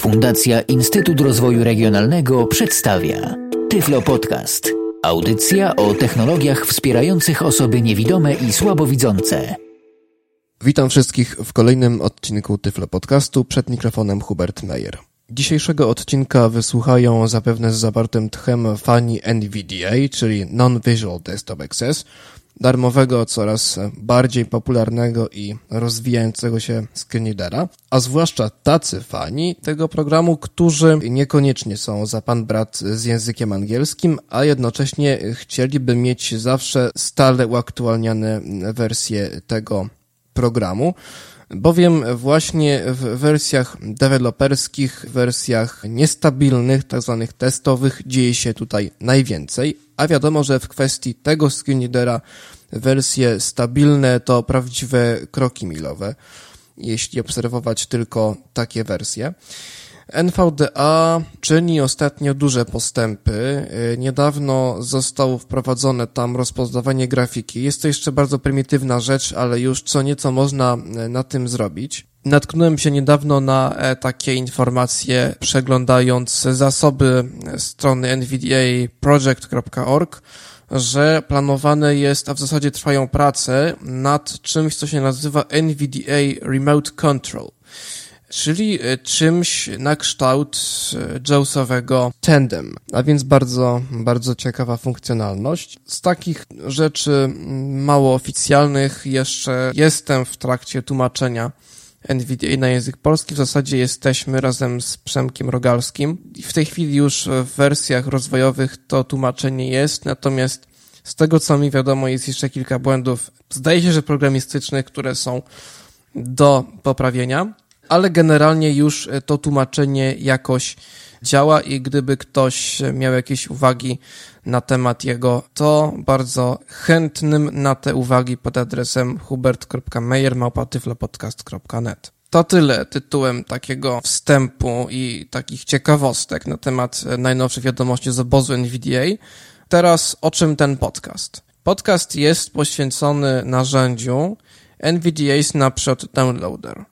Fundacja Instytut Rozwoju Regionalnego przedstawia Tyflo Podcast. Audycja o technologiach wspierających osoby niewidome i słabowidzące. Witam wszystkich w kolejnym odcinku Tyflo Podcastu. Przed mikrofonem Hubert Meyer. Dzisiejszego odcinka wysłuchają zapewne z zawartym tchem fani NVDA, czyli Non-Visual Desktop Access, darmowego, coraz bardziej popularnego i rozwijającego się screenreadera, a zwłaszcza tacy fani tego programu, którzy niekoniecznie są za pan brat z językiem angielskim, a jednocześnie chcieliby mieć zawsze stale uaktualniane wersje tego programu bowiem właśnie w wersjach deweloperskich, wersjach niestabilnych, tak zwanych testowych dzieje się tutaj najwięcej, a wiadomo, że w kwestii tego screenreadera wersje stabilne to prawdziwe kroki milowe, jeśli obserwować tylko takie wersje. NVDA czyni ostatnio duże postępy. Niedawno zostało wprowadzone tam rozpoznawanie grafiki. Jest to jeszcze bardzo prymitywna rzecz, ale już co nieco można e, na tym zrobić. Natknąłem się niedawno na e, takie informacje, przeglądając zasoby strony nvdaproject.org, że planowane jest, a w zasadzie trwają prace nad czymś, co się nazywa NVDA Remote Control czyli e, czymś na kształt e, JAWSowego Tandem, a więc bardzo, bardzo ciekawa funkcjonalność. Z takich rzeczy mało oficjalnych jeszcze jestem w trakcie tłumaczenia NVDA na język polski. W zasadzie jesteśmy razem z Przemkiem Rogalskim. W tej chwili już w wersjach rozwojowych to tłumaczenie jest, natomiast z tego co mi wiadomo jest jeszcze kilka błędów, zdaje się, że programistycznych, które są do poprawienia ale generalnie już e, to tłumaczenie jakoś działa i gdyby ktoś miał jakieś uwagi na temat jego, to bardzo chętnym na te uwagi pod adresem hubert.meyer.tyflopodcast.net. To tyle tytułem takiego wstępu i takich ciekawostek na temat e, najnowszych wiadomości z obozu NVDA. Teraz o czym ten podcast? Podcast jest poświęcony narzędziu NVDA Snapshot Downloader.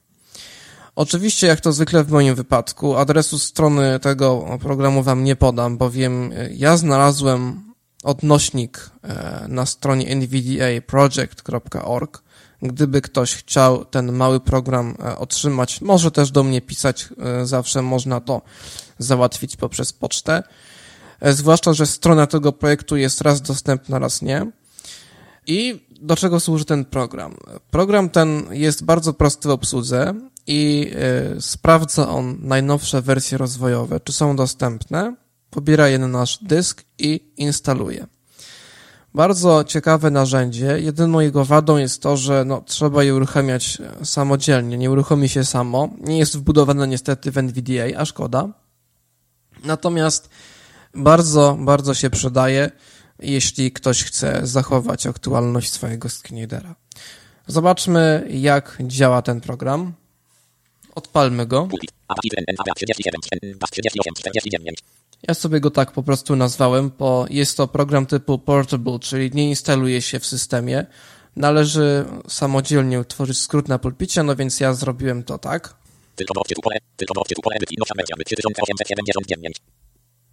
Oczywiście, jak to zwykle w moim wypadku, adresu strony tego programu wam nie podam, bowiem e, ja znalazłem odnośnik e, na stronie nvdaproject.org. Gdyby ktoś chciał ten mały program e, otrzymać, może też do mnie pisać, zawsze można to załatwić poprzez pocztę. Zwłaszcza, że strona tego projektu jest raz dostępna, raz nie. I do czego służy ten program? Program ten jest bardzo prosty w obsłudze i y, sprawdza on najnowsze wersje rozwojowe, czy są dostępne, pobiera je na nasz dysk i instaluje. Bardzo ciekawe narzędzie. Jedyną jego wadą jest to, że no, trzeba je uruchamiać e, samodzielnie. Nie uruchomi się samo. Nie jest wbudowane niestety w NVDA, a szkoda. Natomiast bardzo, bardzo się przydaje, jeśli ktoś chce zachować aktualność swojego screenreadera. Zobaczmy, jak działa ten program. Odpalmy go. Ja sobie go tak po prostu nazwałem, bo jest to program typu portable, czyli nie instaluje się w systemie. Należy samodzielnie utworzyć skrót na pulpicie, no więc ja zrobiłem to tak.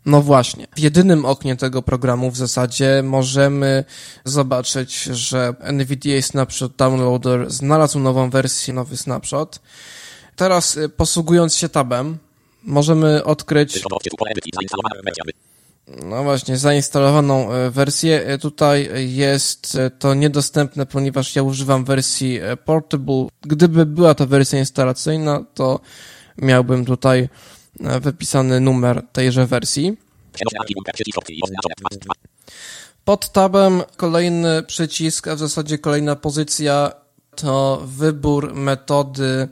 No właśnie. W jedynym oknie tego programu w zasadzie możemy zobaczyć, że NVDA Snapshot Downloader znalazł nową wersję, nowy snapshot Teraz y, posługując się tabem, możemy odkryć no właśnie, zainstalowaną y, wersję. Y, tutaj jest to niedostępne, ponieważ ja używam wersji Portable. Gdyby była to wersja instalacyjna, to miałbym tutaj wypisany numer tejże wersji. Pod tabem kolejny przycisk, a w zasadzie kolejna pozycja to wybór metody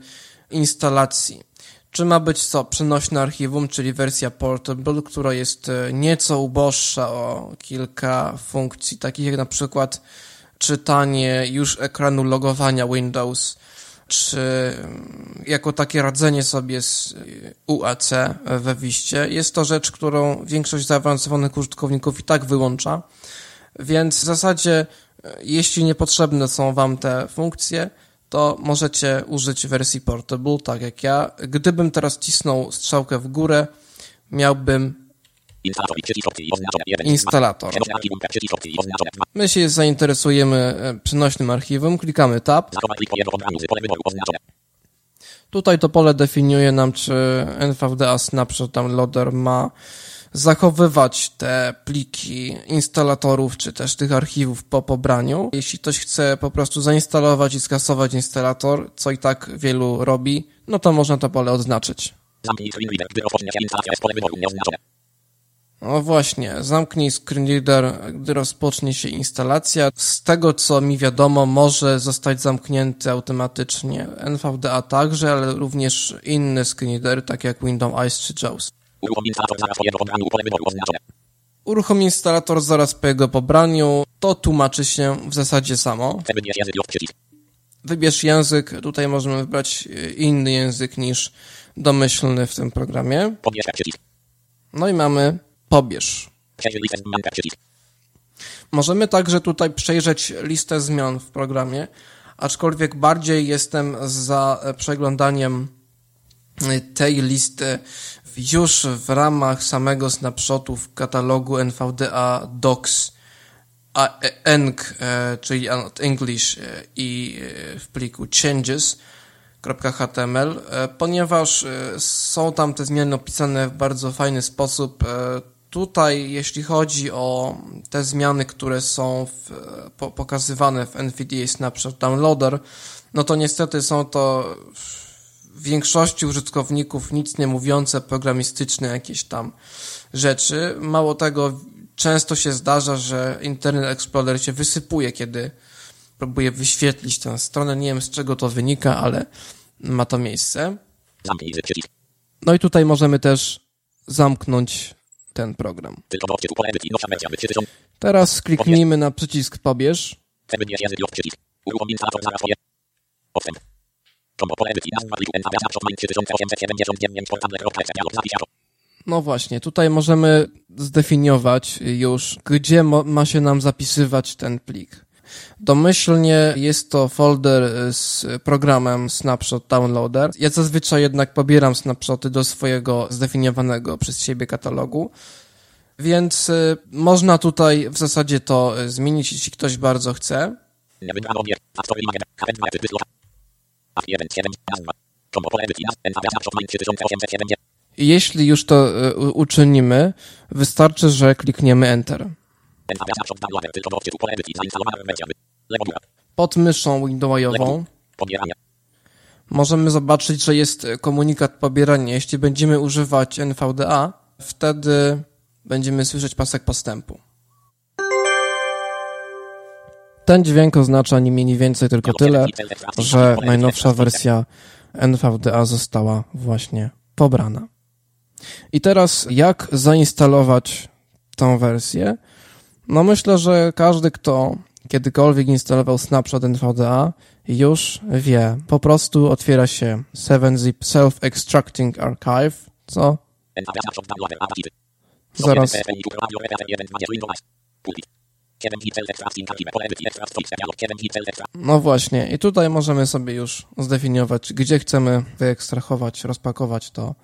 instalacji. Czy ma być co? Przenośne archiwum, czyli wersja portable, która jest e, nieco uboższa o kilka funkcji, takich jak na przykład czytanie już ekranu logowania Windows, czy mm, jako takie radzenie sobie z UAC we Wiście. Jest to rzecz, którą większość zaawansowanych użytkowników i tak wyłącza, więc w zasadzie e, jeśli niepotrzebne są Wam te funkcje, to możecie użyć wersji Portable, tak jak ja. Gdybym teraz cisnął strzałkę w górę, miałbym instalator. My się zainteresujemy e, przenośnym archiwum, klikamy Tab. Tutaj to pole definiuje nam, czy NVDA Snapshot Downloader ma zachowywać te pliki instalatorów, czy też tych archiwów po pobraniu. Jeśli ktoś chce po prostu zainstalować i skasować instalator, co i tak wielu robi, no to można to pole odznaczyć. Zamknij gdy instalacja, jest pole wyboru nieoznaczone. No właśnie, zamknij screenreader, gdy rozpocznie się instalacja. Z tego co mi wiadomo, może zostać zamknięty automatycznie NVDA także, ale również inny screenreader, tak jak Windows Eyes czy JAWS. Uruchom instalator zaraz po jego pobraniu. To tłumaczy się w zasadzie samo. Wybierz język. Tutaj możemy wybrać e, inny język niż domyślny w tym programie. No i mamy pobierz. Możemy także tutaj przejrzeć listę zmian w programie, aczkolwiek bardziej jestem za e, przeglądaniem e, tej listy już w ramach samego snapshotu w katalogu NVDA Docs ENG, e, czyli English i w pliku changes.html, ponieważ są tam te zmiany opisane w bardzo fajny sposób, Tutaj, jeśli chodzi o te zmiany, które są w, po, pokazywane w NVDA Snapshot Downloader, no to niestety są to w większości użytkowników nic nie mówiące programistyczne jakieś tam rzeczy. Mało tego, często się zdarza, że Internet Explorer się wysypuje, kiedy próbuje wyświetlić tę stronę. Nie wiem z czego to wynika, ale ma to miejsce. No i tutaj możemy też zamknąć ten program. Teraz kliknijmy na przycisk pobierz. No właśnie, tutaj możemy zdefiniować już, gdzie ma się nam zapisywać ten plik. Domyślnie jest to folder z programem Snapshot Downloader. Ja zazwyczaj jednak pobieram snapshoty do swojego zdefiniowanego przez siebie katalogu. Więc y, można tutaj w zasadzie to y, zmienić, jeśli ktoś bardzo chce. Jeśli już to uczynimy, wystarczy, że klikniemy Enter. Pod myszą Windowsową możemy zobaczyć, że jest komunikat pobierania. Jeśli będziemy używać NVDA, wtedy będziemy słyszeć pasek postępu. Ten dźwięk oznacza nie mniej więcej tylko tyle, że najnowsza wersja NVDA została właśnie pobrana. I teraz jak zainstalować tą wersję? No myślę, że każdy, kto kiedykolwiek instalował Snapshot NVDA, już wie. Po prostu otwiera się 7-zip Self-Extracting Archive, co? Zaraz. No właśnie, i tutaj możemy sobie już zdefiniować, gdzie chcemy wyekstrahować, rozpakować to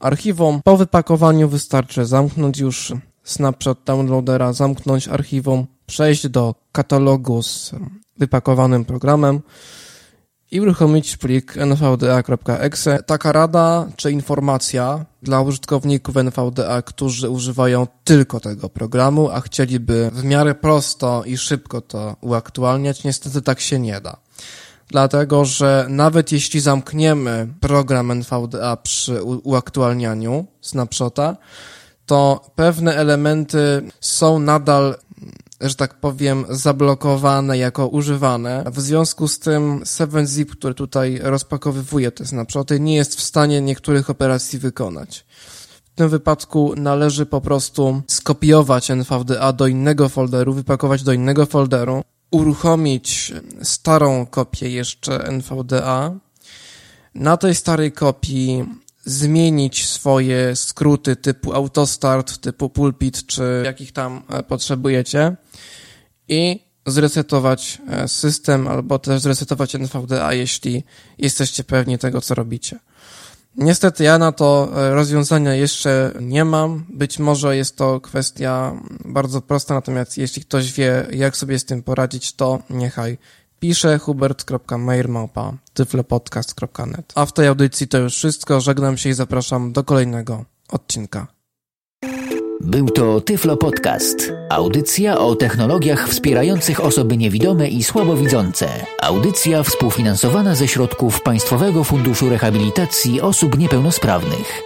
archiwum. Po wypakowaniu wystarczy zamknąć już snapshot downloadera, zamknąć archiwum, przejść do katalogu z wypakowanym programem i uruchomić plik nvda.exe. Taka rada czy informacja dla użytkowników NVDA, którzy używają tylko tego programu, a chcieliby w miarę prosto i szybko to uaktualniać, niestety tak się nie da. Dlatego, że nawet jeśli zamkniemy program NVDA przy uaktualnianiu snapshota, to pewne elementy są nadal że tak powiem, zablokowane jako używane. W związku z tym 7zip, który tutaj rozpakowywuje te snapshoty, nie jest w stanie niektórych operacji wykonać. W tym wypadku należy po prostu skopiować NVDA do innego folderu, wypakować do innego folderu, uruchomić starą kopię jeszcze NVDA. Na tej starej kopii zmienić swoje skróty typu autostart, typu pulpit, czy jakich tam e, potrzebujecie i zresetować e, system albo też zresetować NVDA, jeśli jesteście pewni tego, co robicie. Niestety ja na to e, rozwiązania jeszcze nie mam. Być może jest to kwestia bardzo prosta, natomiast jeśli ktoś wie, jak sobie z tym poradzić, to niechaj pisze hubert.mailmałpa.tyflopodcast.net. A w tej audycji to już wszystko. Żegnam się i zapraszam do kolejnego odcinka. Był to Tyflo Podcast. Audycja o technologiach wspierających osoby niewidome i słabowidzące. Audycja współfinansowana ze środków Państwowego Funduszu Rehabilitacji Osób Niepełnosprawnych.